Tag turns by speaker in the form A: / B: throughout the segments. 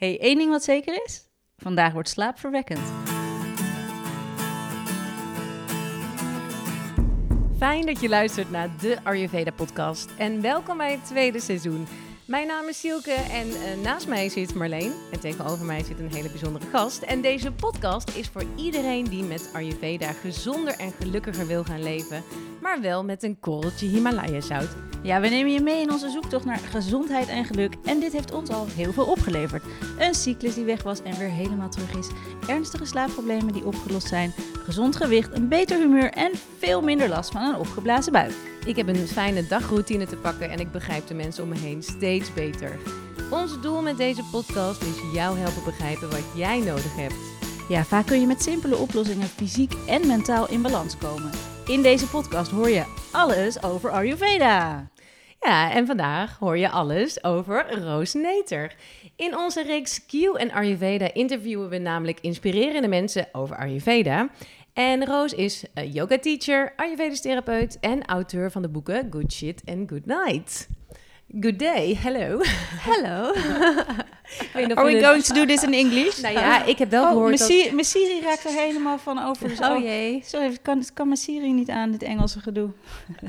A: hey, één ding wat zeker is: vandaag wordt slaapverwekkend.
B: Fijn dat je luistert naar de Ayurveda podcast en welkom bij het tweede seizoen. Mijn naam is Silke en uh, naast mij zit Marleen en tegenover mij zit een hele bijzondere gast. En deze podcast is voor iedereen die met Ayurveda gezonder en gelukkiger wil gaan leven, maar wel met een korreltje Himalaya zout.
A: Ja, we nemen je mee in onze zoektocht naar gezondheid en geluk. En dit heeft ons al heel veel opgeleverd. Een cyclus die weg was en weer helemaal terug is. Ernstige slaapproblemen die opgelost zijn. Gezond gewicht, een beter humeur en veel minder last van een opgeblazen buik.
B: Ik heb een fijne dagroutine te pakken en ik begrijp de mensen om me heen steeds beter. Ons doel met deze podcast is jou helpen begrijpen wat jij nodig hebt.
A: Ja, vaak kun je met simpele oplossingen fysiek en mentaal in balans komen. In deze podcast hoor je alles over Ayurveda.
B: Ja, en vandaag hoor je alles over Roos Neter. In onze reeks Q en Ayurveda interviewen we namelijk inspirerende mensen over Ayurveda. En Roos is yoga teacher, Ayurvedisch therapeut en auteur van de boeken Good Shit and Good Night. Good day, hello.
A: Hello. Are we going to do this in English?
B: Nou ja, ik heb wel oh, gehoord
A: dat... Mijn Siri raakt er helemaal van over.
B: oh, oh jee.
A: Sorry, kan, kan mijn Siri niet aan, dit Engelse gedoe.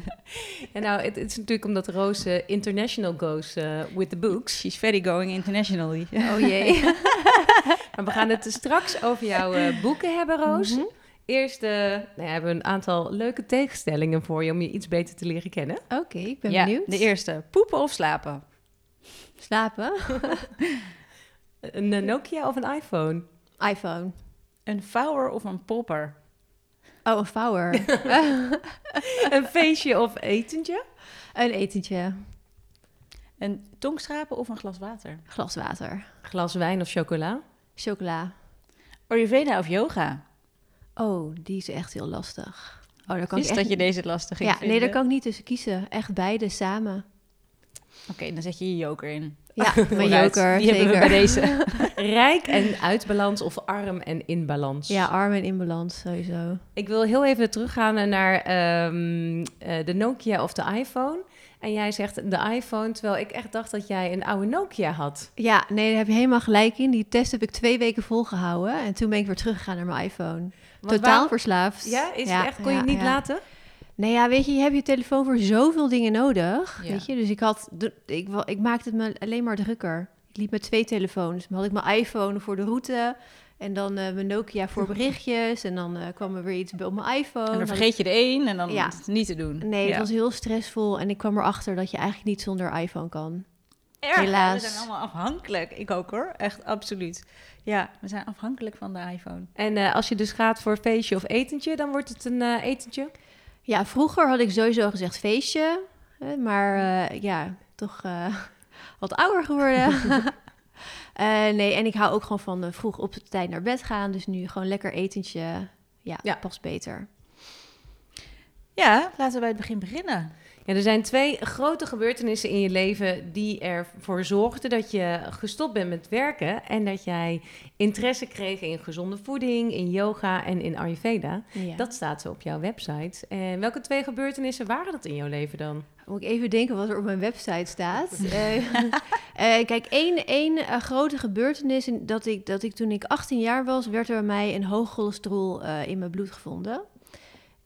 B: ja, nou, het, is natuurlijk omdat Roos uh, international goes uh, with the books.
A: She's very going internationally.
B: oh jee. maar we gaan het straks over jouw uh, boeken hebben, Roos. Mm Eerst uh, nou ja, hebben we een aantal leuke tegenstellingen voor je om je iets beter te leren kennen.
A: Oké, ik ben ja, benieuwd. De eerste, poepen of slapen?
B: Slapen. een Nokia of een iPhone?
A: iPhone. Een vouwer of een popper?
B: Oh, een vouwer. een feestje of etentje?
A: Een etentje. Een tongschrapen of een glas water?
B: Glas water. Glas wijn of chocola?
A: Chocola. Ayurveda of yoga?
B: Oh, die is echt heel lastig.
A: Oh, daar kan is ik dat je deze lastig
B: Ja, nee, daar kan ik niet tussen kiezen. Echt beide samen.
A: Oké, dan zet je je joker in.
B: Ja, mijn joker,
A: Die zeker. bij deze.
B: Rijk en uitbalans of arm en in balans?
A: Ja, arm en in balans, sowieso.
B: Ik wil heel even teruggaan naar um, de Nokia of de iPhone. En jij zegt de iPhone, terwijl ik echt dacht dat jij een oude Nokia had.
A: Ja, nee, daar heb je helemaal gelijk in. Die test heb ik twee weken volgehouden. En toen ben ik weer teruggegaan naar mijn iPhone. Totaal verslaafd.
B: Ja, is het echt? Kon je het niet laten?
A: Nee, ja, weet je, je hebt je telefoon voor zoveel dingen nodig. Weet je, dus ik had, ik, ik maakte het me alleen maar drukker. Ik liep met twee telefoons. Dan had ik mijn iPhone voor de route. En dan uh, mijn Nokia voor berichtjes. En dan uh, kwam er weer iets op mijn iPhone.
B: En dan vergeet je de een en dan ja. is het niet te doen.
A: Nee, het was heel stressvol. En ik kwam erachter dat je eigenlijk niet zonder iPhone kan.
B: Erg, Helaas. We zijn allemaal afhankelijk. Ik ook hoor. Echt, absoluut. Ja, we zijn afhankelijk van de iPhone. En uh, als je dus gaat voor feestje of etentje, dan wordt het een etentje?
A: Ja, vroeger had ik sowieso gezegd feestje. Maar ja, toch wat ouder geworden. Uh, nee, en ik hou ook gewoon van uh, vroeg op de tijd naar bed gaan. Dus nu gewoon lekker etentje. Ja, ja. past beter.
B: Ja, laten we bij het begin beginnen. Ja, er zijn twee grote gebeurtenissen in je leven die ervoor zorgden dat je gestopt bent met werken en dat jij interesse kreeg in gezonde voeding, in yoga en in Ayurveda. Dat staat op jouw website. En welke twee gebeurtenissen waren dat in jouw leven dan?
A: Moet ik even denken wat er op mijn website staat. uh, kijk, één, één uh, grote gebeurtenis dat ik, dat ik toen ik 18 jaar was, werd er bij mij een hoog cholesterol in mijn bloed gevonden.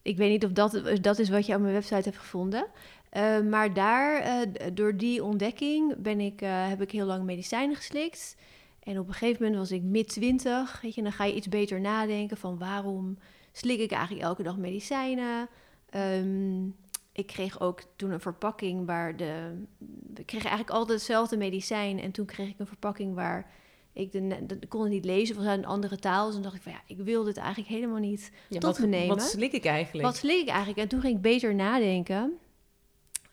A: Ik weet niet of dat, dat is wat je op mijn website hebt gevonden. Uh, maar daar, uh, door die ontdekking, ben ik, heb ik heel lang medicijnen geslikt. En op een gegeven moment was ik mid 20. Weet je, dan ga je iets beter nadenken van waarom slik ik eigenlijk elke dag medicijnen. Um, ik kreeg ook toen een verpakking waar de. Ik kreeg eigenlijk altijd hetzelfde medicijn. En toen kreeg ik een verpakking waar ik de, de, kon het niet lezen, was uit een andere taal. Dus dan dacht ik van ja, ik wil dit eigenlijk helemaal niet tot
B: wat,
A: me nemen.
B: Wat slik ik eigenlijk?
A: Wat slik ik eigenlijk? En toen ging ik beter nadenken.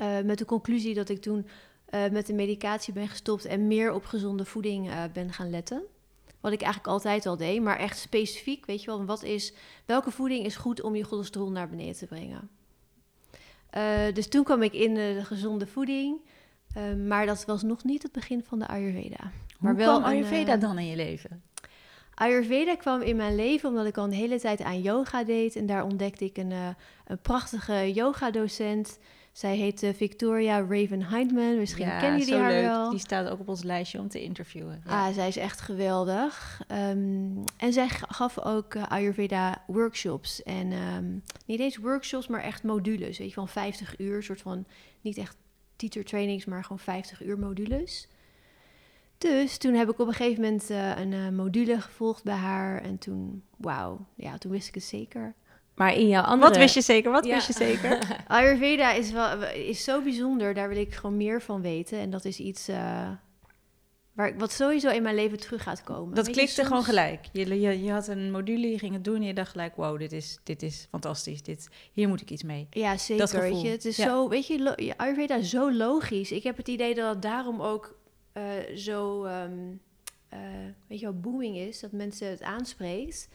A: Uh, met de conclusie dat ik toen uh, met de medicatie ben gestopt en meer op gezonde voeding uh, ben gaan letten. Wat ik eigenlijk altijd al deed, maar echt specifiek, weet je wel, wat is, welke voeding is goed om je cholesterol naar beneden te brengen. dus toen kwam ik in de gezonde voeding, maar dat was nog niet het begin van de Ayurveda. Maar
B: wel kwam Ayurveda dan in je leven?
A: Ayurveda kwam in mijn leven omdat ik al een hele tijd aan yoga deed. En daar ontdekte ik een, een prachtige yoga-docent Zij heet eh, Victoria Raven Heidman. Misschien
C: ja,
A: kennen jullie haar
C: leuk.
A: wel.
C: Die staat ook op ons lijstje om te interviewen. Ja.
A: Ah, zij is echt geweldig. Ehm, en zij gaf ook eh, Ayurveda workshops. En ehm, niet eens workshops, maar echt modules. Weet je, van 50 uur. soort van, niet echt teacher trainings, maar gewoon 50 uur modules. Dus toen heb ik op een gegeven moment eh, een eh, module gevolgd bij haar. En toen, wauw, ja, toen wist ik het zeker.
B: Maar in jouw andere...
C: Wat wist je zeker? Wat
B: Ja.
C: wist je zeker?
A: Ayurveda is, wel, is zo bijzonder, daar wil ik gewoon meer van weten. En dat is iets eh, waar wat sowieso in mijn leven terug gaat komen.
C: Dat klikte
A: soms-
C: gewoon gelijk. Je, je, je had een module, je ging het doen en je dacht gelijk... wow, dit is, dit is fantastisch. Dit, hier moet ik iets mee.
A: Ja, zeker. Weet je, het is
C: Ja.
A: zo, weet je, Ayurveda is zo logisch. Ik heb het idee dat het daarom ook eh, zo, eh, weet je wel, booming is, dat mensen het aanspreekt.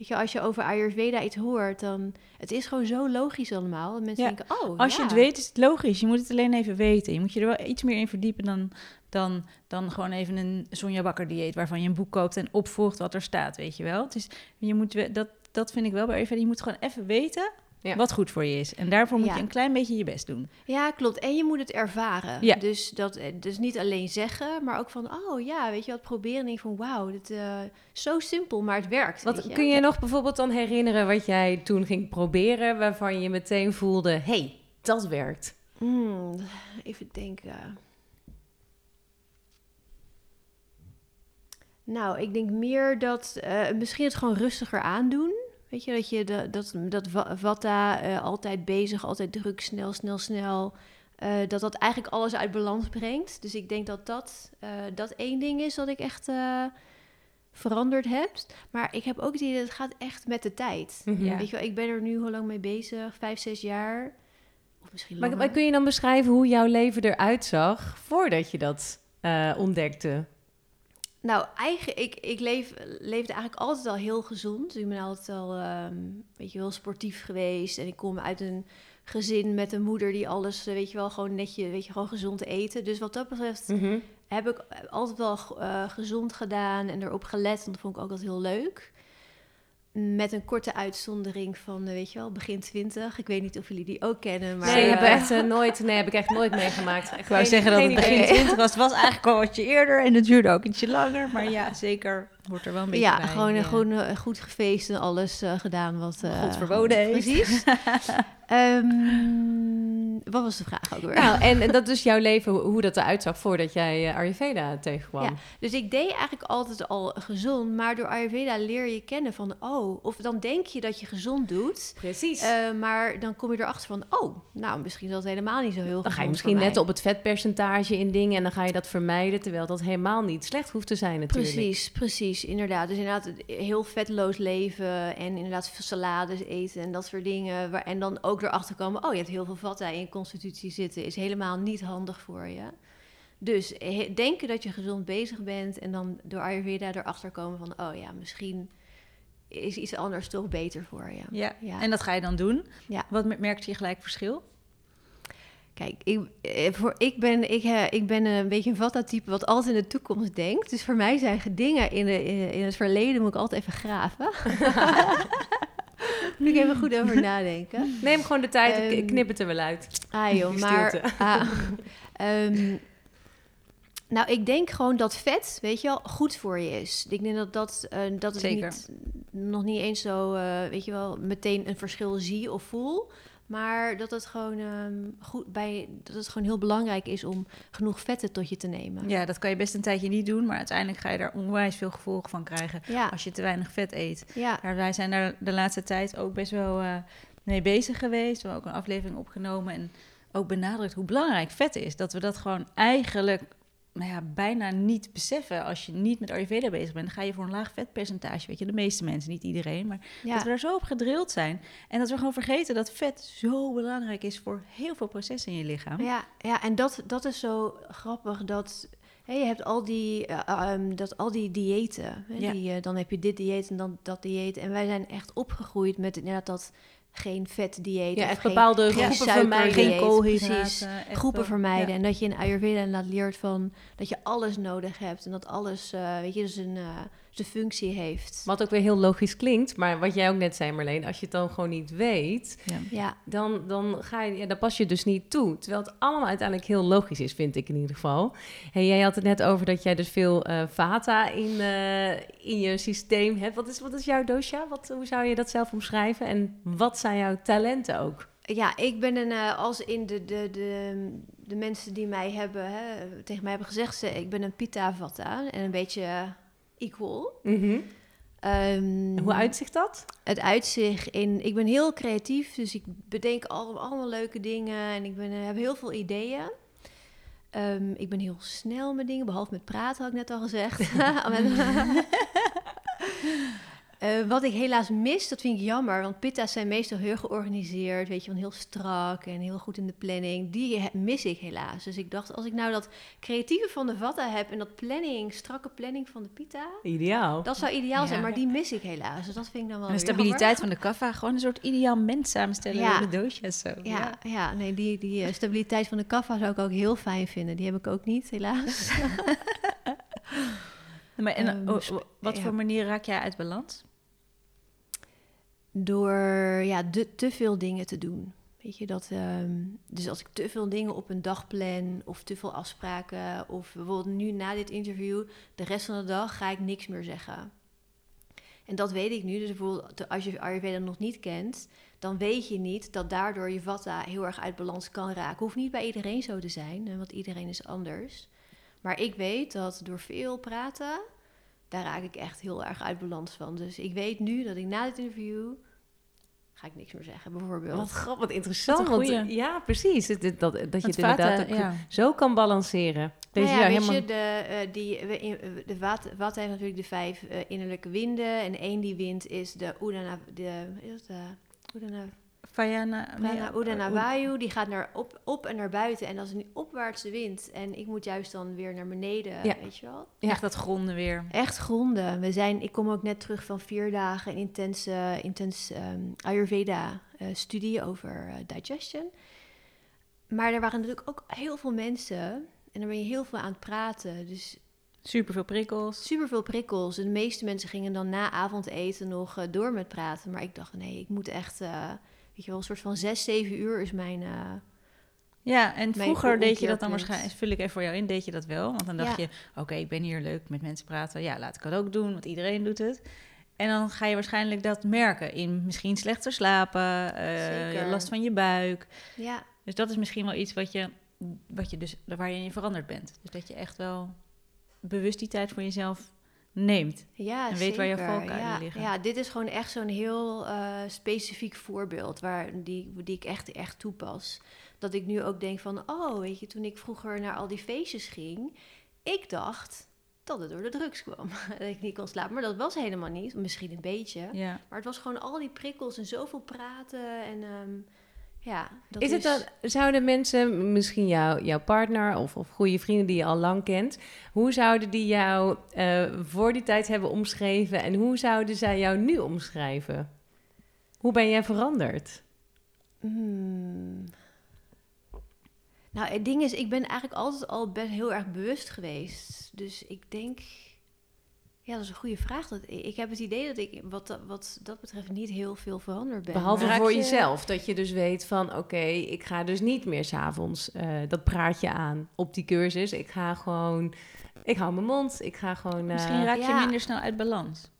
A: Weet je, als je over Ayurveda iets hoort, dan het is gewoon zo logisch allemaal. Dat mensen
C: Ja.
A: denken, oh,
C: Als
A: ja.
C: je het weet, is het logisch. Je moet het alleen even weten. Je moet je er wel iets meer in verdiepen dan, dan, dan gewoon even een Sonja Bakker dieet... waarvan je een boek koopt en opvolgt wat er staat, weet je wel. Het is, je moet, dat, dat vind ik wel bij Ayurveda. Je moet gewoon even weten
B: Ja.
C: wat goed voor je is. En daarvoor moet
A: Ja.
C: je een klein beetje je best doen.
A: Ja, klopt. En je moet het ervaren.
C: Ja.
A: Dus, dat, eh, dus niet alleen zeggen, maar ook van, oh ja, weet je wat, proberen. En denk van, wauw, dit eh zo simpel, maar het werkt.
B: Wat,
A: je?
B: kun je nog bijvoorbeeld dan herinneren wat jij toen ging proberen... waarvan je meteen voelde, hey, dat werkt?
A: Hmm, even denken. Nou, ik denk meer dat eh, misschien het gewoon rustiger aandoen. Weet je, dat je de, dat, dat Vata eh, altijd bezig, altijd druk, snel, snel, snel. eh, dat dat eigenlijk alles uit balans brengt. Dus ik denk dat dat, eh, dat één ding is dat ik echt veranderd heb. Maar ik heb ook het idee dat het gaat echt met de tijd.
B: Mhm.
C: Ja.
A: Weet je wel, ik ben er nu hoe lang mee bezig? Vijf, zes jaar. Of misschien
B: Maar,
A: langer.
B: maar kun je dan beschrijven hoe jouw leven eruit zag... voordat je dat ontdekte?
A: Nou, eigen, ik, ik leef, leefde eigenlijk altijd al heel gezond. Ik ben altijd al, ehm, weet je wel, sportief geweest. En ik kom uit een gezin met een moeder die alles, eh, weet je wel, gewoon netje, weet je, gewoon gezond eten. Dus wat dat betreft
B: Mhm.
A: heb ik altijd wel eh, gezond gedaan en erop gelet. Want dat vond ik ook altijd heel leuk. Met een korte uitzondering van, eh, weet je wel, begin twintig. Ik weet niet of jullie die ook kennen, maar...
B: nee,
A: eh,
B: heb echt, eh, nooit, nee, heb ik echt nooit meegemaakt.
C: Ik wou zeggen dat het begin 20 was. Het was eigenlijk al wat je eerder en het duurde ook ietsje langer. Maar ja, zeker wordt er wel een beetje
A: ja,
C: bij.
A: gewoon,
C: ja.
A: gewoon goed gefeest en alles eh, gedaan wat... eh,
C: God verboden heeft.
A: Precies. Ehm, wat was de vraag ook weer?
B: Nou, en dat is jouw leven, hoe- dat eruit zag voordat jij eh, Ayurveda tegenkwam.
A: Ja. Dus ik deed eigenlijk altijd al gezond, maar door Ayurveda leer je kennen van, oh, of dan denk je dat je gezond doet,
B: Precies.
A: eh, maar dan kom je erachter van, oh, nou, misschien is dat helemaal niet zo heel
B: dan ga je misschien net op het vetpercentage in dingen en dan ga je dat vermijden, terwijl dat helemaal niet slecht hoeft te zijn natuurlijk.
A: Precies, precies, inderdaad. Dus inderdaad het heel vetloos leven en inderdaad veel salades eten en dat soort dingen. Waar, en dan ook erachter komen, oh, je hebt heel veel vatten in je constitutie zitten, is helemaal niet handig voor je. Dus he- denken dat je gezond bezig bent en dan door Ayurveda erachter komen van, oh ja, misschien is iets anders toch beter voor je.
C: Ja.
A: Ja.
C: en dat ga je dan doen.
A: Ja.
C: Wat me- merkte je gelijk verschil?
A: Kijk, ik, eh, voor, ik, ben, ik, eh, ik ben een beetje een Vata-type wat altijd in de toekomst denkt. Dus voor mij zijn dingen in, de, in, in het verleden moet ik altijd even graven. ik even goed over nadenken.
B: Neem gewoon de tijd,
A: Ehm,
B: knip het er wel uit.
A: Ah joh, maar... ah, ehm, nou, ik denk gewoon dat vet, weet je wel, goed voor je is. Ik denk dat dat, eh, dat is
C: Zeker.
A: niet, nog niet eens zo, eh, weet je wel, meteen een verschil zie of voel. Maar dat het gewoon ehm, goed bij, dat het gewoon heel belangrijk is om genoeg vetten tot je te nemen.
C: Ja, dat kan je best een tijdje niet doen, maar uiteindelijk ga je daar onwijs veel gevolgen van krijgen
A: Ja,
C: als je te weinig vet eet.
A: ja,
C: Ja, wij zijn daar de laatste tijd ook best wel eh, mee bezig geweest. We hebben ook een aflevering opgenomen en ook benadrukt hoe belangrijk vet is. Dat we dat gewoon eigenlijk nou ja, bijna niet beseffen. Als je niet met Ayurveda bezig bent, ga je voor een laag vetpercentage. Weet je, de meeste mensen, niet iedereen, maar dat we
A: ja.
C: daar zo op gedrild zijn. En dat we gewoon vergeten dat vet zo belangrijk is voor heel veel processen in je lichaam.
A: Ja, ja en dat, dat is zo grappig dat hè, je hebt al die, eh, ehm, dat, al die diëten. Hè,
C: Ja.
A: die, eh, dan heb je dit dieet en dan dat dieet. En wij zijn echt opgegroeid met inderdaad dat geen vetdieet.
B: Ja,
A: of
B: echt
A: geen,
B: bepaalde
A: geen
B: groepen vermijden.
C: Geen koolhydraten. Echt
A: groepen vermijden.
C: ja.
A: En dat je in Ayurveda inderdaad leert van dat je alles nodig hebt. En dat alles, eh, weet je, zijn, eh, zijn functie heeft.
B: Wat ook weer heel logisch klinkt, maar wat jij ook net zei, Marleen, als je het dan gewoon niet weet,
C: Ja.
A: Ja,
B: dan, dan, ga je, ja, dan pas je dus niet toe. Terwijl het allemaal uiteindelijk heel logisch is, vind ik in ieder geval. Hey, jij had het net over dat jij dus veel eh vata in, eh, in je systeem hebt. Wat is, wat is jouw dosha? Wat, hoe zou je dat zelf omschrijven? En wat zijn jouw talenten ook?
A: ja ik ben een, eh, als in de, de, de, de mensen die mij hebben, hè, tegen mij hebben gezegd, ze, ik ben een pita vata en een beetje equal. Ehm,
B: Hoe uitzicht dat?
A: Het uitzicht in, ik ben heel creatief, dus ik bedenk al, allemaal leuke dingen en ik ben, eh, heb heel veel ideeën. Ehm, ik ben heel snel met dingen, behalve met praten, had ik net al gezegd. Eh, wat ik helaas mis, dat vind ik jammer, want pitta's zijn meestal heel georganiseerd, weet je, van heel strak en heel goed in de planning. Die mis ik helaas. Dus ik dacht, als ik nou dat creatieve van de vata heb en dat planning, strakke planning van de pitta,
B: Ideaal.
A: dat zou ideaal zijn, maar die mis ik helaas. Dus dat vind ik dan wel
C: En de stabiliteit van de kaffa, gewoon een soort ideaal mens samenstellen
A: Ja.
C: door de doosjes zo.
A: Ja, ja. nee, die, die eh, stabiliteit van de kaffa zou ik ook heel fijn vinden. Die heb ik ook niet, helaas.
C: Maar en,
A: Ehm,
C: oh, wat voor manier raak jij uit balans?
A: Door ja, te veel dingen te doen. Weet je, dat, ehm, dus als ik te veel dingen op een dag plan of te veel afspraken... of bijvoorbeeld nu na dit interview, de rest van de dag ga ik niks meer zeggen. En dat weet ik nu. Dus bijvoorbeeld als je Ayurveda nog niet kent... dan weet je niet dat daardoor je vata heel erg uit balans kan raken. Hoeft niet bij iedereen zo te zijn, want iedereen is anders. Maar ik weet dat door veel praten, daar raak ik echt heel erg uit balans van. Dus ik weet nu dat ik na dit interview ga ik niks meer zeggen, bijvoorbeeld.
B: Wat grappig, wat interessant.
C: Wat
B: want,
C: goeie.
B: ja, precies. Dat, dat, dat je het inderdaad
C: vaten,
B: ook
C: ja.
B: zo kan balanceren. Deze
A: nou
B: ja,
A: weet
B: helemaal...
A: je, de, eh, die, we- eh, de wat, wat heeft natuurlijk de vijf eh, innerlijke winden. En één die wind is de Udana, de, is eh, Udana,
C: Vajana,
A: Udana, Udana Vayu. Die gaat naar op, op en naar buiten. En dat is een opwaartse wind. En ik moet juist dan weer naar beneden,
B: Ja.
A: weet je wel.
B: Ja.
C: Echt dat gronden weer.
A: Echt gronden. We zijn, ik kom ook net terug van vier dagen intense, intense ehm, Ayurveda-studie over eh, digestion. Maar er waren natuurlijk ook heel veel mensen. En dan ben je heel veel aan het praten. Dus
C: Super veel prikkels.
A: super veel prikkels. En de meeste mensen gingen dan na avondeten nog eh, door met praten. Maar ik dacht, nee, ik moet echt, eh, je wel, een soort van zes, zeven uur is mijn... eh,
C: Ja, en vroeger deed je dat dan waarschijnlijk, vul ik even voor jou in, deed je dat wel. Want dan dacht
A: Ja.
C: je, oké, ik ben hier leuk met mensen praten. Ja, laat ik het ook doen, want iedereen doet het. En dan ga je waarschijnlijk dat merken in misschien slechter slapen, eh, last van je buik.
A: ja,
C: Dus dat is misschien wel iets wat je, wat je dus, waar je in veranderd bent. Dus dat je echt wel bewust die tijd voor jezelf neemt.
A: Ja,
C: En weet waar je valkuilen
A: ja,
C: liggen.
A: Ja, dit is gewoon echt zo'n heel eh, specifiek voorbeeld waar, die, die ik echt, echt toepas. Dat ik nu ook denk van, oh, weet je, toen ik vroeger naar al die feestjes ging, ik dacht dat het door de drugs kwam. dat ik niet kon slapen, maar dat was helemaal niet. Misschien een beetje.
C: Ja.
A: Maar het was gewoon al die prikkels en zoveel praten en ehm, ja. Dat
B: is het dan, zouden mensen, misschien jou, jouw partner of, of goede vrienden die je al lang kent, hoe zouden die jou eh, voor die tijd hebben omschreven en hoe zouden zij jou nu omschrijven? Hoe ben jij veranderd?
A: Hmm. Nou, het ding is, ik ben eigenlijk altijd al best heel erg bewust geweest. Dus ik denk, ja, dat is een goede vraag. Dat, ik heb het idee dat ik wat, dat- wat dat betreft niet heel veel veranderd ben.
B: Behalve
A: Maar-
B: voor
C: je-
B: jezelf, dat je dus weet van oké, ik ga dus niet meer s'avonds uh, dat praatje aan op die cursus. Ik ga gewoon, ik hou mijn mond, ik ga gewoon... Uh,
C: Misschien raak je
A: ja.
C: minder snel uit balans.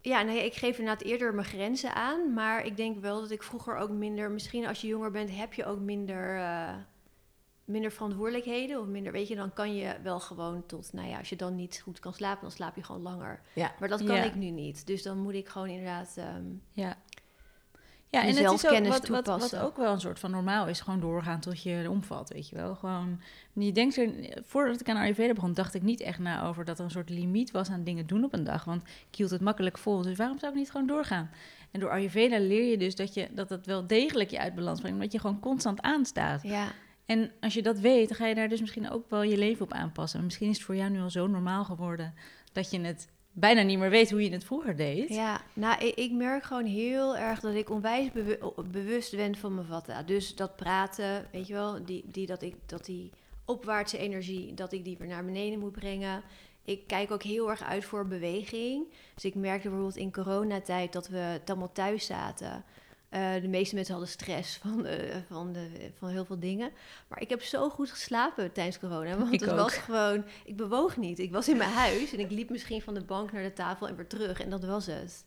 A: Ja, nee, ik geef inderdaad eerder mijn grenzen aan. Maar ik denk wel dat ik vroeger ook minder... Misschien als je jonger bent, heb je ook minder, eh, minder verantwoordelijkheden. Of minder, weet je, dan kan je wel gewoon tot... Nou ja, als je dan niet goed kan slapen, dan slaap je gewoon langer.
B: Ja.
A: Maar dat kan
C: Ja.
A: ik nu niet. Dus dan moet ik gewoon inderdaad... ehm,
C: Ja. Ja, en het is ook wat, wat, wat ook wel een soort van normaal is, gewoon doorgaan tot je omvalt, weet je wel. Gewoon, je denkt er, voordat ik aan Ayurveda begon, dacht ik niet echt na over dat er een soort limiet was aan dingen doen op een dag, want ik hield het makkelijk vol, dus waarom zou ik niet gewoon doorgaan? En door Ayurveda leer je dus dat, je, dat het wel degelijk je uit balans brengt, omdat je gewoon constant aanstaat.
A: ja,
C: En als je dat weet, dan ga je daar dus misschien ook wel je leven op aanpassen. En misschien is het voor jou nu al zo normaal geworden dat je het bijna niet meer weet hoe je het vroeger deed.
A: Ja, nou, ik, merk gewoon heel erg dat ik onwijs bewu- bewust ben van mijn. Dus dat praten, weet je wel, die, die, dat, ik, dat die opwaartse energie, dat ik die weer naar beneden moet brengen. Ik kijk ook heel erg uit voor beweging. Dus ik merkte bijvoorbeeld in coronatijd dat we allemaal thuis zaten. Eh, de meeste mensen hadden stress van, eh, van, de, van heel veel dingen. Maar ik heb zo goed geslapen tijdens corona. Want
C: Ik
A: het
C: ook.
A: was gewoon... Ik bewoog niet. Ik was in mijn huis en ik liep misschien van de bank naar de tafel en weer terug. En dat was het.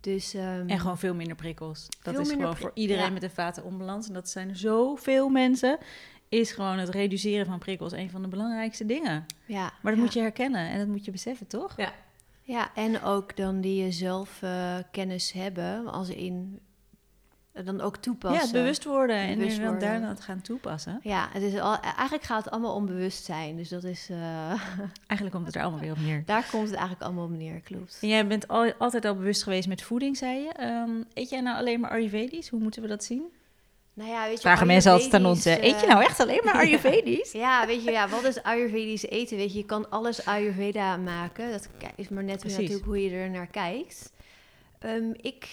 A: Dus, ehm,
C: En gewoon veel minder prikkels. Dat is gewoon voor iedereen
A: ja.
C: met een vatenonbalans. En dat zijn er zoveel mensen. Is gewoon het reduceren van prikkels een van de belangrijkste dingen.
A: ja,
C: Maar dat
A: ja.
C: moet je herkennen en dat moet je beseffen, toch?
B: Ja.
A: Ja, en ook dan die je zelf eh, kennis hebben. Als in... eh, Dan ook toepassen.
C: Ja, bewust worden en
A: Bewust worden.
C: daarna het gaan toepassen.
A: Ja, het is al, eigenlijk gaat het allemaal om bewustzijn. Dus dat is... eh,
C: Eigenlijk komt het er allemaal weer op neer.
A: daar komt het eigenlijk allemaal op neer, klopt.
C: En jij bent al, altijd al bewust geweest met voeding, zei je. Ehm, eet jij nou alleen maar Ayurvedisch? Hoe moeten we dat zien?
A: Nou ja, weet je,
C: Vragen mensen altijd aan ons. Eet je
A: eh,
C: nou echt alleen maar Ayurvedisch?
A: Ja, weet je, ja, wat is Ayurvedisch eten? Weet je, je kan alles Ayurveda maken. Dat is maar net natuurlijk hoe je er naar kijkt. Ehm, ik,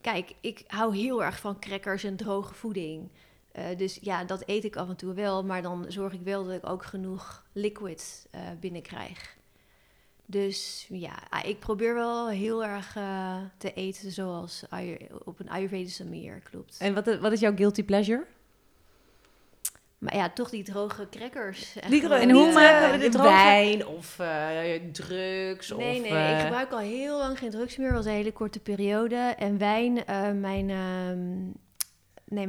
A: kijk, ik hou heel erg van crackers en droge voeding. Eh, dus ja, dat eet ik af en toe wel. Maar dan zorg ik wel dat ik ook genoeg liquid eh, binnenkrijg. Dus ja, ah, ik probeer wel heel erg eh, te eten zoals op een Ayurvedische manier, klopt.
B: En wat, wat is jouw guilty pleasure?
A: Maar ja, toch die droge crackers.
B: Die
C: En hoe
A: eh,
C: maken we dit droge-
B: Wijn of eh, drugs?
A: Nee,
B: of,
A: nee,
B: eh,
A: ik gebruik al heel lang geen drugs meer. was een hele korte periode. En wijn, eh, mijn, ehm, nee,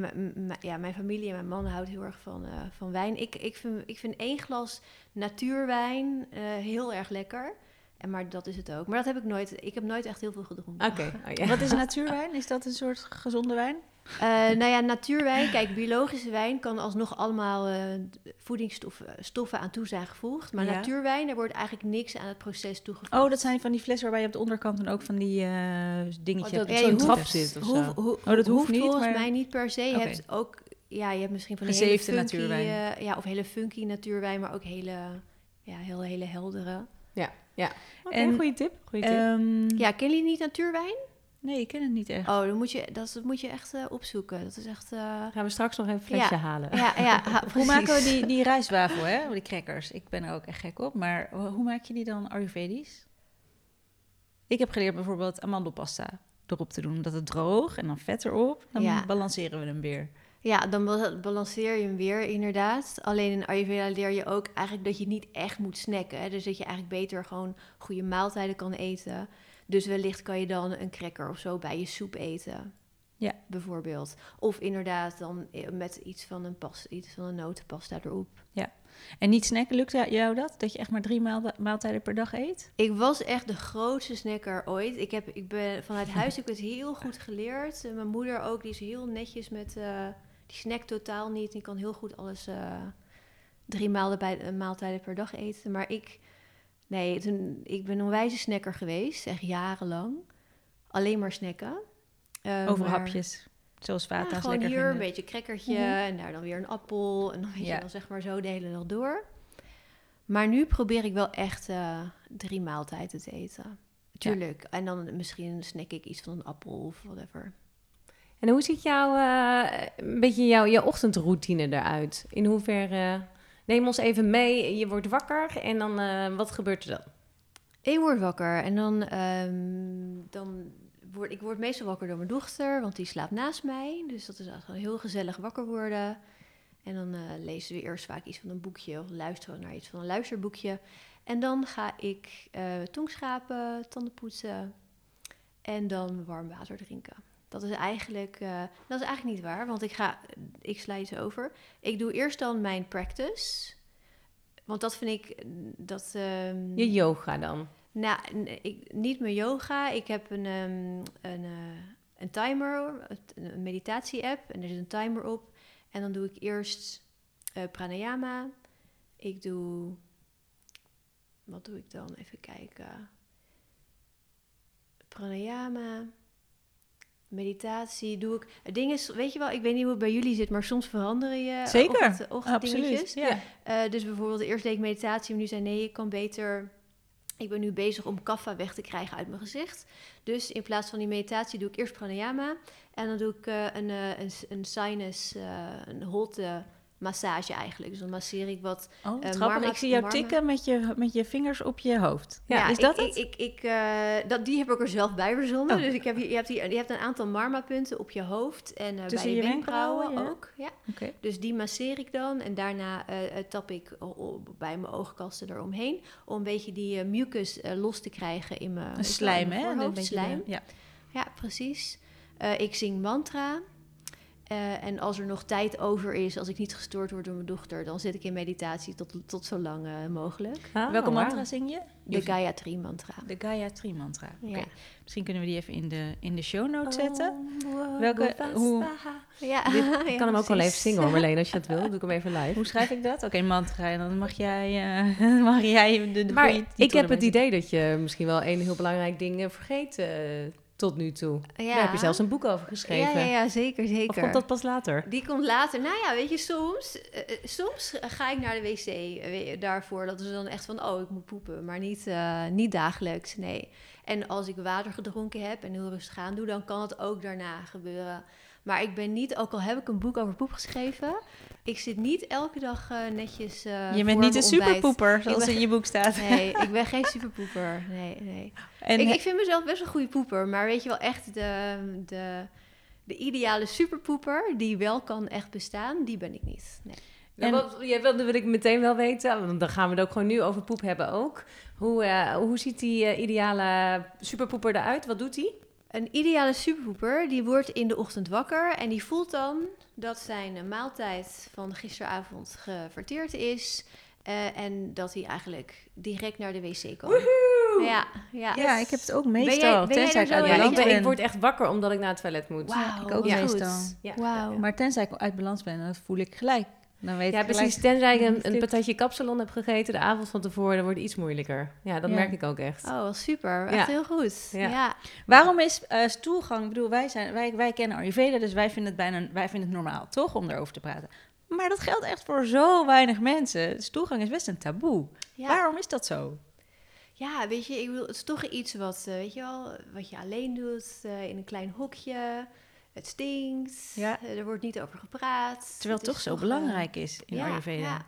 A: ja, mijn familie en mijn man houdt heel erg van, eh, van wijn. Ik, ik, vind, ik vind één glas natuurwijn eh, heel erg lekker. En, maar dat is het ook. Maar dat heb ik nooit. Ik heb nooit echt heel veel gedronken.
B: Oké. oh, ja.
C: Wat is natuurwijn? Is dat een soort gezonde wijn?
A: Eh, nou ja, natuurwijn. Kijk, biologische wijn kan alsnog allemaal eh, voedingsstoffen stoffen aan toe zijn gevoegd. Maar
C: Ja.
A: natuurwijn, daar wordt eigenlijk niks aan het proces toegevoegd.
C: Oh, dat zijn van die flessen waarbij je op de onderkant dan ook van die eh dingetjes
B: Oh, dat-
C: hebt.
A: Ja,
B: trap zit of
A: Hoef-
B: zo.
C: Oh, dat hoeft niet,
A: volgens
C: maar-
A: mij niet per se. Je hebt ook, ja, je hebt misschien van die hele funky,
C: natuurwijn.
A: eh, ja, of hele funky natuurwijn, maar ook hele, ja, heel hele heldere.
B: Oké,
C: En-
B: goede tip. Goeie tip.
C: Ehm,
A: Ja, ken je niet natuurwijn?
C: Nee, ik ken het niet echt.
A: Oh, dan moet je, dat, dat moet je echt eh, opzoeken. Dat is echt, eh,
B: Gaan we straks nog even een flesje
A: ja.
B: halen.
A: ja, ja, ha,
C: Hoe maken we die, die rijstwafel, hè? Die crackers. Ik ben er ook echt gek op. Maar ho- hoe maak je die dan Ayurvedisch? Ik heb geleerd bijvoorbeeld amandelpasta erop te doen. Omdat het droog en dan vet erop. Dan
A: Ja.
C: balanceren we hem weer.
A: Ja, dan bal- balanceer je hem weer, inderdaad. Alleen in Ayurveda leer je ook eigenlijk dat je niet echt moet snacken. Hè? Dus dat je eigenlijk beter gewoon goede maaltijden kan eten. Dus wellicht kan je dan een cracker of zo bij je soep eten.
C: Ja.
A: Bijvoorbeeld. Of inderdaad dan eh, met iets van een, pas, iets van een notenpasta erop.
C: En niet snacken, lukt jou dat? Dat je echt maar drie maal- maaltijden per dag eet?
A: Ik was echt de grootste snacker ooit. Ik, heb, ik ben vanuit huis heb ik het heel goed geleerd. En mijn moeder ook, die is heel netjes met... eh, die snackt totaal niet. Die kan heel goed alles eh, drie bij, maaltijden per dag eten. Maar ik... Nee, toen, ik ben een wijze snacker geweest. Echt jarenlang. Alleen maar snacken. Eh,
C: Over
A: maar-
C: hapjes. Zoals
A: Ja,
C: Vata's
A: gewoon
C: lekker
A: hier een beetje crackertje
C: Mhm.
A: en daar dan weer een appel. En dan weet
C: Ja.
A: je dan zeg maar zo de hele dag door. Maar nu probeer ik wel echt eh, drie maaltijden te eten. Tuurlijk. En dan misschien snack ik iets van een appel of whatever.
B: En hoe ziet jouw, eh, een beetje jouw, jouw ochtendroutine eruit? In hoeverre... neem ons even mee. Je wordt wakker en dan... eh, wat gebeurt er dan?
A: Ik word wakker en dan, ehm, dan word ik word meestal wakker door mijn dochter, want die slaapt naast mij. Dus dat is wel heel gezellig wakker worden. En dan eh, lezen we eerst vaak iets van een boekje of luisteren naar iets van een luisterboekje. En dan ga ik eh tongschrapen, tanden poetsen en dan warm water drinken. Dat is eigenlijk, eh, dat is eigenlijk niet waar, want ik ga, ik sla iets over. Ik doe eerst dan mijn practice, want dat vind ik, dat... ehm,
B: Je yoga dan?
A: nou, ik, niet mijn yoga. Ik heb een, ehm, een, eh, een timer, een meditatie-app. En er zit een timer op. En dan doe ik eerst eh, pranayama. Ik doe... Wat doe ik dan? Even kijken. Pranayama. Meditatie doe ik. Het ding is, weet je wel, ik weet niet hoe het bij jullie zit, maar soms veranderen je
C: Zeker,
A: ochtend, ochtenddingetjes.
C: Absoluut. Ja.
A: Eh, dus bijvoorbeeld eerst deed ik meditatie, maar nu zei nee, ik kan beter Ik ben nu bezig om kaffa weg te krijgen uit mijn gezicht. Dus in plaats van die meditatie doe ik eerst pranayama. En dan doe ik eh, een, eh, een, een sinus, eh, een holte massage eigenlijk. Dus dan masseer ik wat.
C: Oh, grappig.
A: marma-
C: ik zie jou
A: marma-
C: tikken met je, met je vingers op je hoofd.
B: Ja,
C: is dat
A: ik,
C: het?
A: Ik, ik, eh, dat, die heb ik er zelf bij verzonnen.
C: Oh.
A: Dus ik heb je, hebt hier, je hebt een aantal marma-punten op je hoofd en
C: Tussen
A: bij je,
C: je wenkbrauwen, ja.
A: ook. Ja.
C: Oké.
A: Dus die masseer ik dan en daarna tap ik bij mijn oogkasten eromheen. Om een beetje die mucus los te krijgen in mijn,
C: Een slijm, hè? Een
A: Slijm.
C: ja.
A: Ja, precies. Ik zing mantra. Eh, en als er nog tijd over is, als ik niet gestoord word door mijn dochter, dan zit ik in meditatie tot, tot zo lang eh, mogelijk.
B: Ah,
C: Welke mantra zing je?
A: De Gayatri mantra.
C: De Gayatri mantra. Misschien kunnen we die even in de, in de show notes zetten.
B: Oh,
C: Welke- hoe-
A: Ja,
B: Ik kan hem ook wel even zingen hoor, Marleen, als je het wil. Doe ik hem even live.
C: Hoe schrijf ik dat? Oké, mantra. En dan mag jij, eh, mag jij de, de
B: Maar ik heb het idee dat je misschien wel een heel belangrijk ding vergeet tot nu toe.
A: Ja.
B: Daar heb je zelfs een boek over geschreven.
A: Ja, ja, ja zeker,
B: Of
A: zeker.
B: komt dat pas later?
A: Die komt later. Nou ja, weet je, soms, eh, eh, soms ga ik naar de wc eh, daarvoor. Dat is dan echt van, oh, ik moet poepen. Maar niet, niet dagelijks, nee. En als ik water gedronken heb en heel rustig aan doe, dan kan het ook daarna gebeuren. Maar ik ben niet, ook al heb ik een boek over poep geschreven, ik zit niet elke dag eh, netjes. eh,
C: Je bent niet een
A: ontbijt.
C: superpoeper, zoals
A: ben-
C: in je boek staat.
A: Nee, ik ben geen superpoeper. Nee, nee.
C: En
A: ik, ik vind mezelf best een goede poeper, maar weet je wel, echt de, de, de ideale superpoeper die wel kan echt bestaan, die ben ik niet. Nee.
B: Nou, wat, ja, wel, dat wil ik meteen wel weten, want dan gaan we het ook gewoon nu over poep hebben ook. Hoe, eh, hoe ziet die eh, ideale superpoeper eruit? Wat doet hij?
A: Een ideale superpoeper, die wordt in de ochtend wakker en die voelt dan dat zijn maaltijd van gisteravond geverteerd is eh, en dat hij eigenlijk direct naar de wc kan. Ja, ja.
C: ja, ik heb het ook meestal.
A: ben jij
C: tenzij
A: er
C: ik
A: zo
C: uit
B: Ja, ik,
C: balans
B: ben,
C: ben.
B: ik word echt wakker omdat ik naar het toilet moet.
A: Wauw,
C: ik ook
A: ja,
C: meestal.
A: goed.
B: Ja,
A: Wauw.
C: Maar tenzij ik uit balans ben, dat voel ik gelijk. Dan weet
B: Ja,
C: ik
B: precies.
C: gelijk.
B: Tenzij ik een, een patatje kapsalon heb gegeten de avond van tevoren, dan wordt het iets moeilijker. Ja, dat
C: Ja.
B: merk ik ook echt.
A: Oh, wel super. Echt
B: Ja.
A: heel goed.
B: Ja.
A: Ja.
C: Waarom is eh, stoelgang, ik bedoel, wij, zijn, wij, wij kennen Ayurveda, dus wij vinden, het bijna, wij vinden het normaal, toch, om erover te praten. Maar dat geldt echt voor zo weinig mensen. Stoelgang is best een taboe.
A: Ja.
C: Waarom is dat zo?
A: Ja, weet je, ik bedoel, het is toch iets wat, eh, weet je wel, wat je alleen doet eh, in een klein hokje. Het stinkt.
C: Ja.
A: eh, er wordt niet over gepraat.
C: Terwijl het toch zo
A: eh,
C: belangrijk is in
A: ja,
C: Ayurveda.
A: Ja.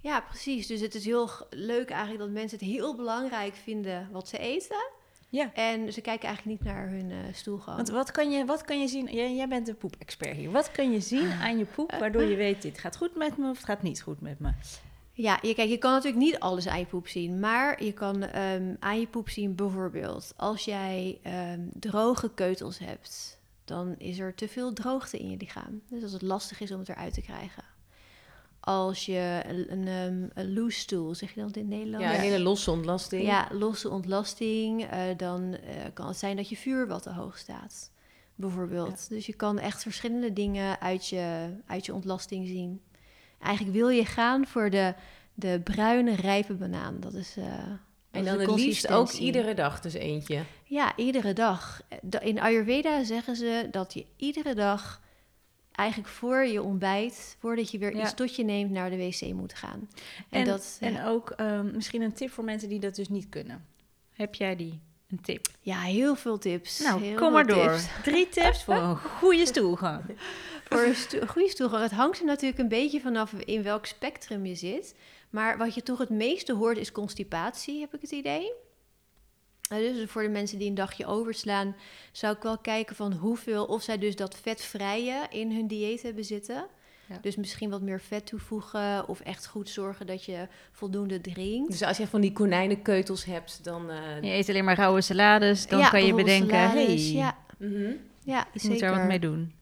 A: ja, precies. Dus het is heel leuk eigenlijk dat mensen het heel belangrijk vinden wat ze eten.
C: Ja.
A: En ze kijken eigenlijk niet naar hun eh, stoelgang.
C: Want wat kan je, wat kan je zien? Jij, jij bent de poepexpert hier. Wat kun je zien aan je poep waardoor je weet dit gaat goed met me of het gaat niet goed met me?
A: Ja, je, kijk, je kan natuurlijk niet alles aan je poep zien. Maar je kan ehm, aan je poep zien bijvoorbeeld... als jij ehm, droge keutels hebt... dan is er te veel droogte in je lichaam. Dus als het lastig is om het eruit te krijgen. Als je een, een, ehm, een loose stoel, zeg je dat in het Nederlands?
B: Ja, een hele losse ontlasting.
A: Ja, losse ontlasting. eh, dan eh, kan het zijn dat je vuur wat te hoog staat. Bijvoorbeeld. Dus je kan echt verschillende dingen uit je, uit je ontlasting zien. Eigenlijk wil je gaan voor de, de bruine, rijpe banaan. Dat is. eh,
B: En dan het liefst ook iedere dag dus eentje.
A: Ja, iedere dag. Eh, da- In Ayurveda zeggen ze dat je iedere dag eigenlijk voor je ontbijt, voordat je weer
C: Ja.
A: iets tot je neemt, naar de wc moet gaan. En,
C: En,
A: dat,
C: en
A: ja.
C: ook ehm, misschien een tip voor mensen die dat dus niet kunnen. Heb jij die? Een tip?
A: ja, heel veel tips.
C: Nou,
A: Heel
C: kom maar door.
A: tips.
C: Drie tips voor een goede stoelgang.
A: Voor een, sto- goede stoelgang. Het hangt er natuurlijk een beetje vanaf in welk spectrum je zit. Maar wat je toch het meeste hoort is constipatie, heb ik het idee. Eh, Dus voor de mensen die een dagje overslaan, zou ik wel kijken van hoeveel, of zij dus dat vetvrije in hun dieet hebben zitten.
C: Ja.
A: Dus misschien wat meer vet toevoegen of echt goed zorgen dat je voldoende drinkt.
B: Dus als je van die konijnenkeutels hebt, dan... eh,
C: Je eet alleen maar rauwe salades, dan
A: Ja,
C: kan je bedenken,
A: salades.
C: hey,
A: Ja,
B: mhm.
A: ja
C: ik
A: zeker.
C: moet er wat mee doen.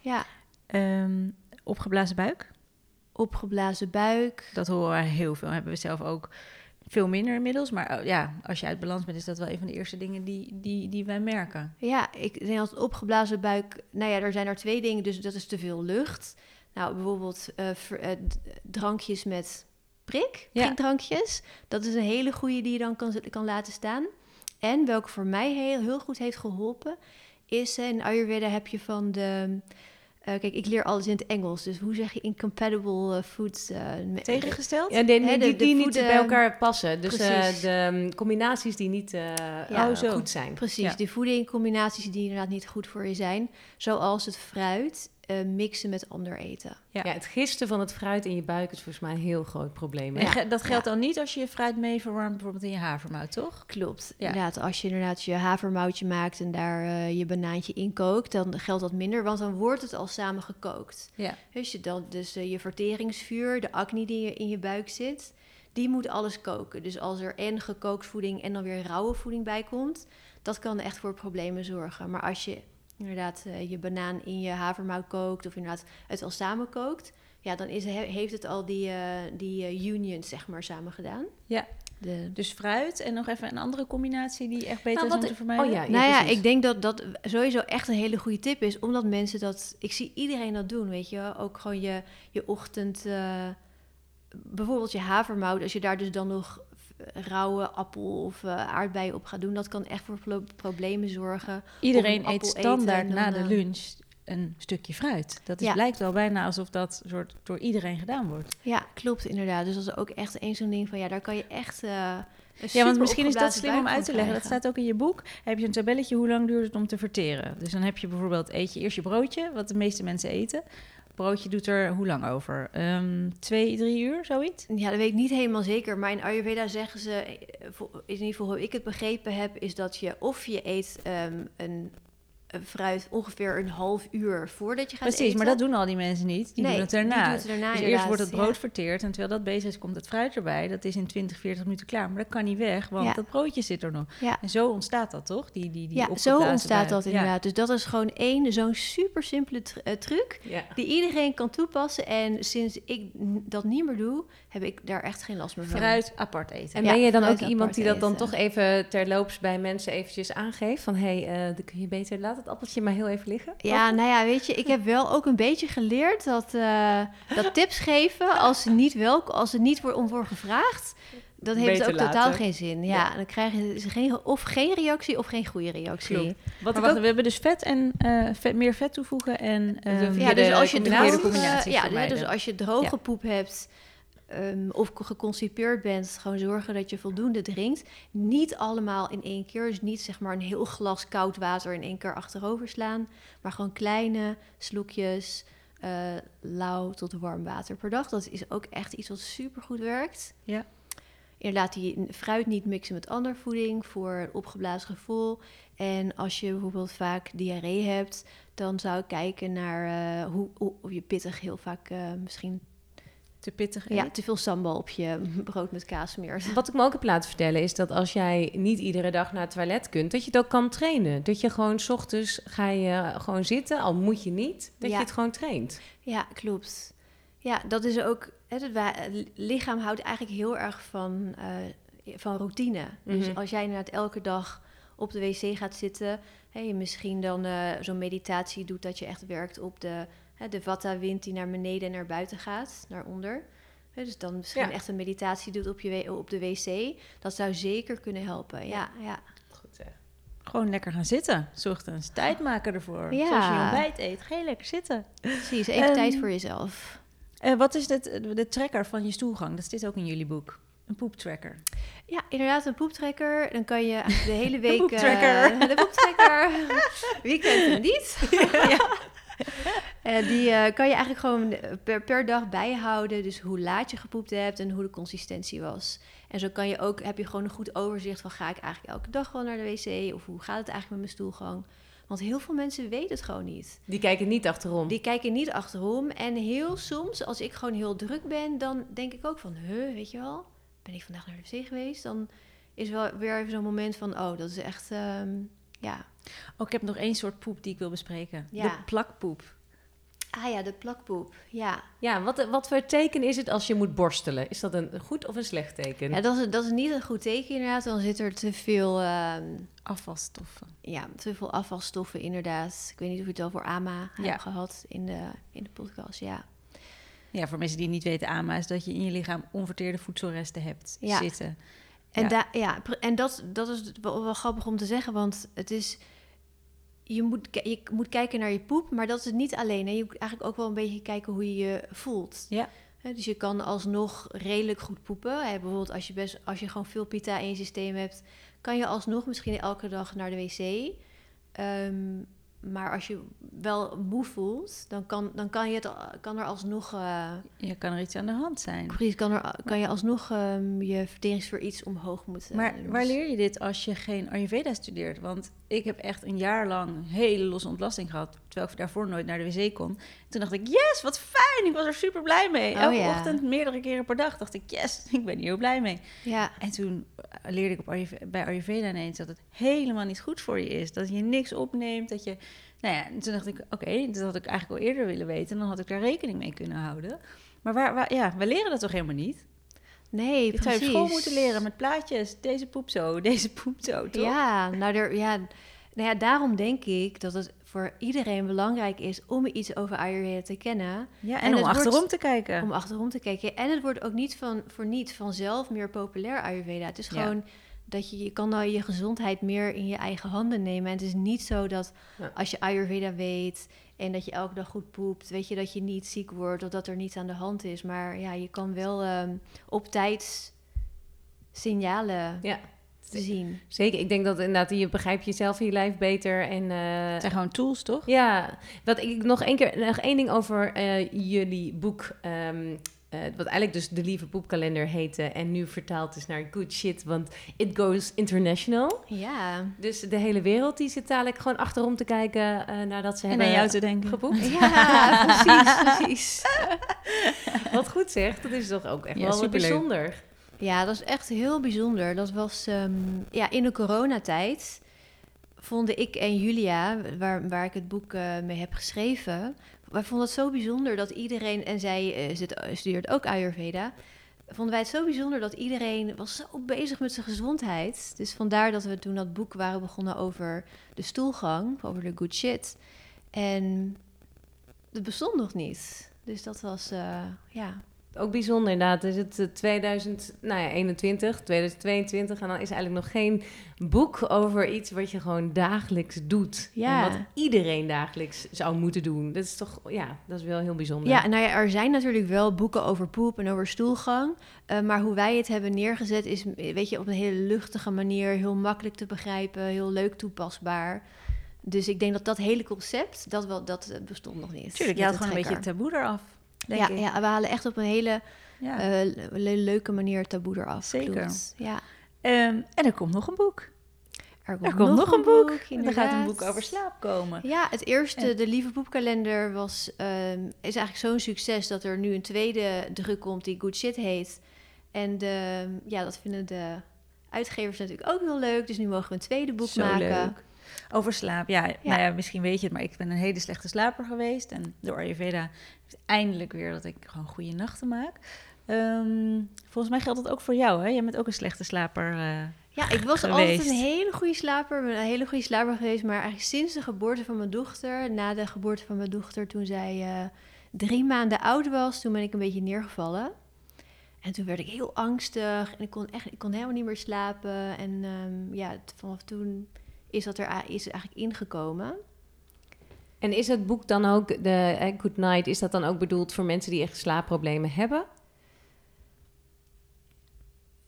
A: Ja,
C: Ehm, opgeblazen buik,
A: opgeblazen buik.
C: dat horen we heel veel. Hebben we zelf ook veel minder inmiddels. Maar oh, ja, als je uit balans bent, is dat wel een van de eerste dingen die, die, die wij merken.
A: Ja, ik denk dat opgeblazen buik. Nou ja, er zijn er twee dingen. Dus dat is te veel lucht. Nou, bijvoorbeeld eh, ver- eh, drankjes met prik.
C: Ja.
A: Prikdrankjes. Dat is een hele goede die je dan kan, kan laten staan. En welke voor mij heel, heel goed heeft geholpen, is eh, in Ayurveda heb je van de kijk, ik leer alles in het Engels. Dus hoe zeg je incompatible uh, foods? Uh,
C: Tegengesteld?
B: Ja, die, die, die, niet bij elkaar passen. Dus de um, combinaties die niet ja, oh, goed zijn.
A: Precies, ja. de voedingcombinaties die inderdaad niet goed voor je zijn. Zoals het fruit uh, mixen met ander eten.
B: Ja. het gisten van het fruit in je buik is volgens mij een heel groot probleem.
C: En dat geldt dan niet als je je fruit mee verwarmt, bijvoorbeeld in je havermout, toch?
A: Klopt. Inderdaad, als je inderdaad je havermoutje maakt en daar uh, je banaantje in kookt, dan geldt dat minder, want dan wordt het al samen gekookt. Ja. Dus, je, dan, dus uh, je verteringsvuur, de acne die in je buik zit, die moet alles koken. Dus als er en gekookt voeding en dan weer rauwe voeding bij komt, dat kan echt voor problemen zorgen. Maar als je inderdaad uh, je banaan in je havermout kookt of inderdaad het al samen kookt, ja, dan is, heeft het al die, uh, die uh, unions zeg maar samen gedaan.
C: Ja. De... Dus fruit en nog even een andere combinatie die echt beter nou, is om te vermijden.
A: Oh ja, nou ja, ik denk dat dat sowieso echt een hele goede tip is, omdat mensen dat, ik zie iedereen dat doen, weet je, ook gewoon je, je ochtend, bijvoorbeeld je havermout, als je daar dus dan nog rauwe appel of uh, aardbeien op gaat doen, dat kan echt voor problemen zorgen.
C: Iedereen eet standaard na de lunch een stukje fruit. Dat is, lijkt wel bijna alsof dat soort door iedereen gedaan wordt.
A: Ja, klopt inderdaad. Dus dat is ook echt een zo'n ding van ja, daar kan je echt. Uh,
C: ja, want misschien is dat slim om uit te leggen. Dat staat ook in je boek. Heb je een tabelletje hoe lang duurt het om te verteren? Dus dan heb je bijvoorbeeld eet je eerst je broodje, wat de meeste mensen eten broodje doet er hoe lang over? Um, twee, drie uur, zoiets?
A: Ja, dat weet ik niet helemaal zeker. Maar in Ayurveda zeggen ze, eh, in ieder geval hoe ik het begrepen heb, is dat je of je eet um, een fruit ongeveer een half uur voordat je gaat
C: Precies, maar dat doen al die mensen niet. Die doen het daarna. dus eerst wordt het brood verteerd en terwijl dat bezig is, komt het fruit erbij. Dat is in 20, 40 minuten klaar. Maar dat kan niet weg, want dat broodje zit er nog. En zo ontstaat dat, toch? Die, die, die
A: ja, zo ontstaat dat inderdaad. Dus dat is gewoon één zo'n super simpele uh, truc die iedereen kan toepassen. En sinds ik dat niet meer doe, heb ik daar echt geen last meer van.
C: Fruit apart eten.
B: En ben je dan ook iemand die dat dan toch even terloops bij mensen eventjes aangeeft? Van, hé, hey, uh, dan kun je beter laten het appeltje maar heel even liggen?
A: Ja, nou ja, weet je, ik heb wel ook een beetje geleerd dat, uh, dat tips geven als ze niet welk, als er niet wordt om voor gevraagd, dat heeft ook totaal geen zin. Ja, dan krijgen ze geen, of geen reactie of geen goede reactie.
C: Wat maar wacht, we hebben dus vet en uh, vet, meer vet toevoegen en
A: uh, ja, dus als je droge, ja, dus als je droge poep hebt um, of geconstipeerd bent, gewoon zorgen dat je voldoende drinkt. Niet allemaal in één keer. Dus niet zeg maar een heel glas koud water in één keer achterover slaan. Maar gewoon kleine slokjes uh, lauw tot warm water per dag. Dat is ook echt iets wat super goed werkt. Ja. Inderdaad, die fruit niet mixen met andere voeding voor een opgeblazen gevoel. En als je bijvoorbeeld vaak diarree hebt, dan zou ik kijken naar uh, hoe, hoe, je pittig heel vaak uh, misschien
C: te pittig
A: Ja, te veel sambal op je brood met kaas meer.
B: Wat ik me ook heb laten vertellen is dat als jij niet iedere dag naar het toilet kunt, dat je het ook kan trainen. Dat je gewoon s ochtends ga je gewoon zitten, al moet je niet, dat je het gewoon traint.
A: Ja, klopt. Ja, dat is ook. Het, lichaam houdt eigenlijk heel erg van, uh, van routine. Dus mhm. als jij inderdaad elke dag op de wc gaat zitten, hey, misschien dan uh, zo'n meditatie doet dat je echt werkt op de de vata-wind die naar beneden en naar buiten gaat, naar onder. dus dan misschien echt een meditatie doet op, je, op de wc. Dat zou zeker kunnen helpen. Ja, ja. Goed
C: zeg. Gewoon lekker gaan zitten. Zorg eens tijd maken ervoor. Ja. Zoals je ontbijt eet, ga je lekker zitten.
A: Precies, even tijd voor jezelf.
C: Uh, wat is dit, de tracker van je stoelgang? Dat zit ook in jullie boek. Een poeptracker.
A: Ja, inderdaad, een poeptrekker. Dan kan je de hele week... de poeptrekker. Uh, de poeptrekker. Wie kent hem niet? ja. uh, die uh, kan je eigenlijk gewoon per, per dag bijhouden. Dus hoe laat je gepoept hebt en hoe de consistentie was. En zo kan je ook, heb je gewoon een goed overzicht van ga ik eigenlijk elke dag gewoon naar de wc? Of hoe gaat het eigenlijk met mijn stoelgang? Want heel veel mensen weten het gewoon niet.
B: Die kijken niet achterom.
A: Die kijken niet achterom. En heel soms, als ik gewoon heel druk ben, dan denk ik ook van, huh, weet je wel, ben ik vandaag naar de wc geweest? Dan is wel weer even zo'n moment van, oh, dat is echt, um, ja.
C: Oh, ik heb nog één soort poep die ik wil bespreken. Ja. De plakpoep.
A: Ah ja, de plakpoep. Ja.
B: Ja, wat, wat voor teken is het als je moet borstelen? Is dat een goed of een slecht teken?
A: Ja, dat is, dat is niet een goed teken inderdaad. Dan zit er te veel... Ehm,
C: afvalstoffen.
A: Ja, te veel afvalstoffen inderdaad. Ik weet niet of je het al voor AMA ja. hebt gehad in de, in de podcast, ja.
C: Ja, voor mensen die niet weten, AMA is dat je in je lichaam onverteerde voedselresten hebt ja. zitten.
A: En, ja. ja, en dat, dat is wel, wel grappig om te zeggen, want het is je moet, je moet kijken naar je poep, maar dat is het niet alleen. Hè. Je moet eigenlijk ook wel een beetje kijken hoe je je voelt.
C: Ja.
A: Dus je kan alsnog redelijk goed poepen. Hè. Bijvoorbeeld als je, best, als je gewoon veel pita in je systeem hebt, kan je alsnog misschien elke dag naar de wc. Ehm, maar als je wel moe voelt, dan kan, dan kan, je het, kan er alsnog... eh,
C: Je kan er iets aan de hand zijn.
A: precies, kan, er, kan je alsnog ehm, je verteringsvuur iets omhoog moeten.
C: Maar waar leer je dit als je geen Ayurveda studeert? Want ik heb echt een jaar lang hele losse ontlasting gehad, terwijl ik daarvoor nooit naar de wc kon. Toen dacht ik, yes, wat fijn, ik was er super blij mee.
A: Oh,
C: Elke
A: ja.
C: ochtend, meerdere keren per dag, dacht ik, yes, ik ben hier heel blij mee.
A: Ja,
C: En toen eh, leerde ik op Ayurve- bij Ayurveda ineens dat het helemaal niet goed voor je is. Dat je niks opneemt, dat je... Nou ja, en toen dacht ik, oké, dat had ik eigenlijk al eerder willen weten. En dan had ik daar rekening mee kunnen houden. Maar waar, waar, ja, we leren dat toch helemaal niet?
A: nee,
C: zou
A: precies.
C: op school moeten leren met plaatjes. Deze poep zo, deze poep zo, toch?
A: Ja, nou, er, ja, nou ja, daarom denk ik dat het voor iedereen belangrijk is om iets over Ayurveda te kennen.
C: Ja, en,
A: En
C: om
A: wordt-
C: achterom te kijken.
A: Om achterom te kijken. En het wordt ook niet van, voor niet vanzelf meer populair Ayurveda. Het is
C: Ja.
A: gewoon dat je, je kan nou je gezondheid meer in je eigen handen nemen. En het is niet zo dat
B: Ja.
A: als je Ayurveda weet en dat je elke dag goed poept, weet je dat je niet ziek wordt of dat er niets aan de hand is. Maar ja, je kan wel ehm, op tijd signalen
B: Ja,
A: zien.
B: zeker. Ik denk dat inderdaad, je begrijpt jezelf en je lijf beter. En, eh,
C: Het zijn gewoon tools, toch?
B: Ja, wat ik nog één keer, nog één ding over eh, jullie boek. ehm, eh, wat eigenlijk dus de Lieve Poepkalender heette. En nu vertaald is naar Good Shit, want it goes international.
A: Ja.
B: Dus de hele wereld die zit dadelijk gewoon achterom te kijken eh, nadat ze
C: En
B: hebben
C: aan jou te denken.
B: gepoept.
A: Ja, precies, precies.
B: Wat goed zegt, dat is toch ook echt
C: Ja,
B: wel
C: superleuk.
B: bijzonder.
A: Ja, dat is echt heel bijzonder. Dat was ehm, ja, in de coronatijd. Vonden ik en Julia, waar, waar ik het boek eh, mee heb geschreven. Wij vonden het zo bijzonder dat iedereen, en zij eh, zit, studeert ook Ayurveda. Vonden wij het zo bijzonder dat iedereen was zo bezig met zijn gezondheid. Dus vandaar dat we toen dat boek waren begonnen over de stoelgang, over de good shit. En het bestond nog niet. Dus dat was, eh, ja,
B: Ook bijzonder inderdaad. Is het eh, 2021, 2022 en dan is er eigenlijk nog geen boek over iets wat je gewoon dagelijks doet.
A: Ja.
B: En wat iedereen dagelijks zou moeten doen. Dat is toch, ja, dat is wel heel bijzonder.
A: Ja, nou ja, er zijn natuurlijk wel boeken over poep en over stoelgang. eh, maar hoe wij het hebben neergezet is, weet je, op een hele luchtige manier, heel makkelijk te begrijpen, heel leuk toepasbaar. Dus ik denk dat dat hele concept, dat, wel, dat eh, bestond nog niet.
C: Tuurlijk, je had gewoon een beetje taboe eraf, denk
A: Ja,
C: ik.
A: ja, we halen echt op een hele
C: Ja.
A: eh, le- leuke manier taboe eraf.
C: Zeker.
A: Klopt. Ja.
C: Ehm, en er komt nog een boek.
A: Er
C: Er komt nog een boek. er gaat een boek over slaap komen.
A: Ja, het eerste,
C: En-
A: de Lieve Poepkalender, was, ehm, is eigenlijk zo'n succes dat er nu een tweede druk komt die Good Shit heet. En de, ja, dat vinden de uitgevers natuurlijk ook heel leuk. Dus nu mogen we een tweede boek
C: Zo
A: maken.
C: leuk. Over slaap, ja, Nou ja, misschien weet je het, maar ik ben een hele slechte slaper geweest. En door Ayurveda heeft eindelijk weer dat ik gewoon goede nachten maak. Ehm, volgens mij geldt dat ook voor jou, hè? Jij bent ook een slechte slaper. eh.
A: Ja, ik was
C: Geweest.
A: altijd een hele goede slaper. ben een hele goede slaper geweest. Maar eigenlijk sinds de geboorte van mijn dochter, na de geboorte van mijn dochter, toen zij eh, drie maanden oud was, toen ben ik een beetje neergevallen. En toen werd ik heel angstig en ik kon, echt, ik kon helemaal niet meer slapen. En ehm, ja, vanaf toen is dat er is eigenlijk ingekomen.
B: En is het boek dan ook, de eh, Good Night, is dat dan ook bedoeld voor mensen die echt slaapproblemen hebben?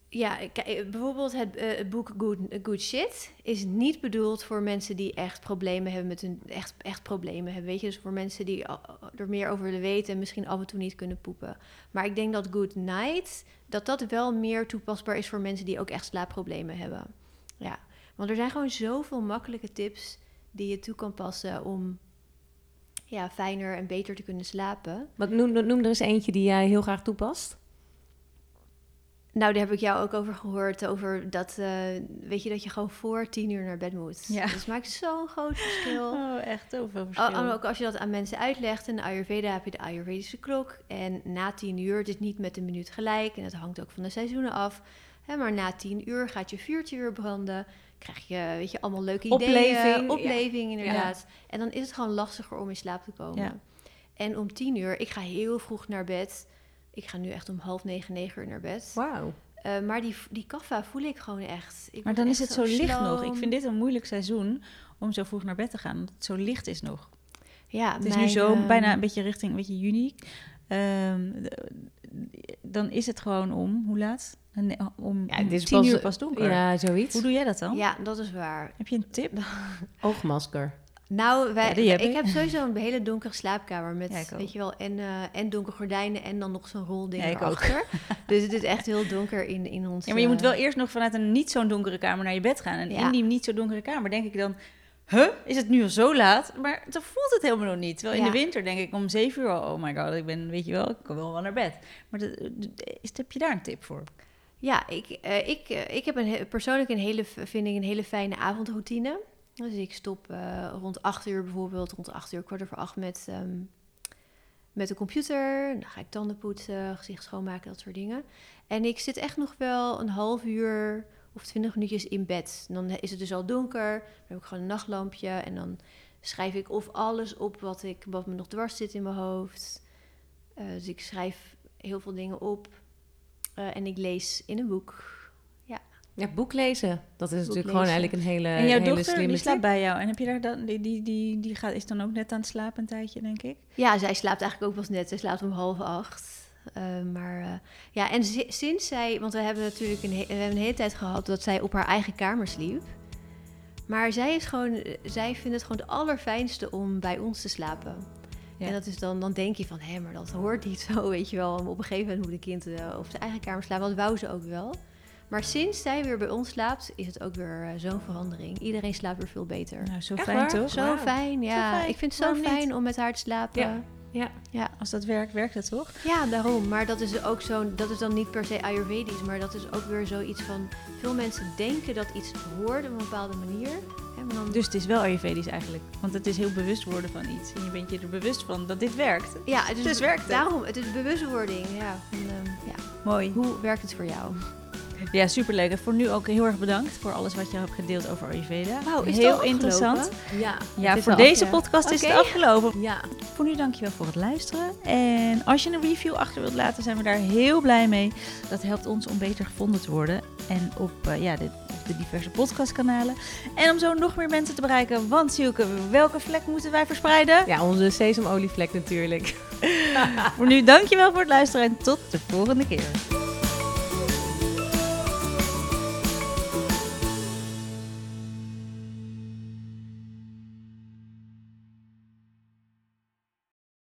A: Ja, eh, bijvoorbeeld het, eh, het boek Good, Good Shit is niet bedoeld voor mensen die echt problemen hebben met hun echt, echt problemen hebben. Weet je, dus voor mensen die er meer over willen weten en misschien af en toe niet kunnen poepen. Maar ik denk dat Good Night, dat dat wel meer toepasbaar is voor mensen die ook echt slaapproblemen hebben. Ja, want er zijn gewoon zoveel makkelijke tips die je toe kan passen om ja, fijner en beter te kunnen slapen.
B: Wat noem, noem er eens eentje die jij heel graag toepast.
A: Nou, daar heb ik jou ook over gehoord. Over dat, eh, weet je, dat je gewoon voor tien uur naar bed moet.
C: Ja.
A: Dus het maakt zo'n groot verschil.
C: Oh, echt zoveel verschil.
A: ook als je dat aan mensen uitlegt. In de Ayurveda heb je de Ayurvedische klok. En na tien uur, het is niet met een minuut gelijk. En het hangt ook van de seizoenen af. Hè, maar na tien uur gaat je vuurtje weer branden. Krijg je, weet je, allemaal leuke ideeën.
B: Opleving, ja.
A: Inderdaad. En dan is het gewoon lastiger om in slaap te komen.
C: Ja.
A: En om tien uur, ik ga heel vroeg naar bed. Ik ga nu echt om half negen, negen uur naar bed.
B: Wauw.
A: Eh, maar die, die kaffa voel ik gewoon echt. Ik
C: Maar dan is het zo licht nog. Ik vind dit een moeilijk seizoen om zo vroeg naar bed te gaan, omdat het zo licht is nog.
A: Ja,
C: Het is nu zo
A: ehm,
C: bijna een beetje richting een beetje juni. Ehm, dan is het gewoon om, hoe laat? Een- Om,
B: Ja, het is
C: tien
B: pas-
C: uur pas donker.
B: Ja, zoiets.
C: Hoe doe jij dat dan?
A: Ja, dat is waar.
C: Heb je een tip?
B: Oogmasker.
A: Nou, wij,
C: Ja, heb
A: ik
C: ik.
A: heb sowieso een hele donkere slaapkamer met,
C: Ja,
A: weet je wel, en, eh, en donkere gordijnen en dan nog zo'n rolding
C: Ja, ik ook.
A: erachter. dus het is echt heel donker in, in ons.
C: Ja, maar je moet
A: eh,
C: wel eerst nog vanuit een niet zo'n donkere kamer naar je bed gaan. En
A: Ja.
C: in die niet zo donkere kamer denk ik dan... Huh? Is het nu al zo laat? Maar dan voelt het helemaal nog niet. Terwijl in
A: Ja.
C: de winter denk ik om zeven uur al... Oh my god, ik ben, weet je wel, ik kan wel wel naar bed. Maar de- is, heb je daar een tip voor?
A: Ja, ik, eh, ik, eh, ik heb een, persoonlijk een hele, vind ik een hele fijne avondroutine. Dus ik stop eh, rond acht uur bijvoorbeeld, rond acht uur, kwart over acht met, ehm, met de computer. Dan ga ik tanden poetsen, gezicht schoonmaken, dat soort dingen. En ik zit echt nog wel een half uur of twintig minuutjes in bed. En dan is het dus al donker, dan heb ik gewoon een nachtlampje. En dan schrijf ik of alles op wat, ik, wat me nog dwars zit in mijn hoofd. Eh, dus ik schrijf heel veel dingen op. Eh, en ik lees in een boek.
B: Ja, boek lezen. Dat is natuurlijk
A: lezen.
B: gewoon eigenlijk een hele,
C: en jouw
B: hele
C: dochter,
B: slimme
C: die slaapt
B: tip.
C: bij jou. En heb je daar dan... Die, die, die, die gaat, is dan ook net aan het slapen een tijdje, denk ik?
A: Ja, zij slaapt eigenlijk ook pas net. Zij slaapt om half acht. Eh, maar eh, ja, en si- sinds zij... Want we hebben natuurlijk een, he- we hebben een hele tijd gehad dat zij op haar eigen kamer sliep. Maar zij is gewoon... eh, Zij vindt het gewoon het allerfijnste om bij ons te slapen.
C: Ja.
A: En dat is dan, dan denk je van, hé, maar dat hoort niet zo, weet je wel. Op een gegeven moment moet een kind op zijn eigen kamer slapen. Dat wou ze ook wel. Maar sinds zij weer bij ons slaapt, is het ook weer zo'n verandering. Iedereen slaapt weer veel beter.
C: Nou, zo
B: Echt
C: fijn
B: waar?
C: toch?
A: Zo fijn, ja.
C: fijn.
A: Ik vind het zo
C: Waarom niet?
A: fijn om met haar te slapen.
B: Ja.
A: Ja.
B: Ja.
C: Als dat werkt, werkt het toch?
A: Ja, daarom. Maar dat is ook zo'n. Dat is dan niet per se Ayurvedisch, maar dat is ook weer zoiets van. Veel mensen denken dat iets hoort op een bepaalde manier. Hè, maar dan,
C: Dus het is wel Ayurvedisch eigenlijk. Want het is heel bewust worden van iets. En je bent je er bewust van dat dit werkt.
A: ja, het is,
C: dus werkt het.
A: Daarom, het is bewustwording. Ja, van, ehm, ja.
C: Mooi.
A: Hoe werkt het voor jou?
C: Ja, superleuk. En voor nu ook heel erg bedankt voor alles wat je hebt gedeeld over Ayurveda.
A: Wauw, is het
C: heel interessant.
B: Ja,
C: Ja, voor deze podcast is het afgelopen.
B: Ja.
C: Voor nu dankjewel voor het luisteren. En als je een review achter wilt laten, zijn we daar heel blij mee. Dat helpt ons om beter gevonden te worden. En op eh, ja, de diverse podcastkanalen. En om zo nog meer mensen te bereiken. Want Sielke, welke vlek moeten wij verspreiden?
B: ja, onze sesamolievlek natuurlijk.
C: Voor nu dankjewel voor het luisteren en tot de volgende keer.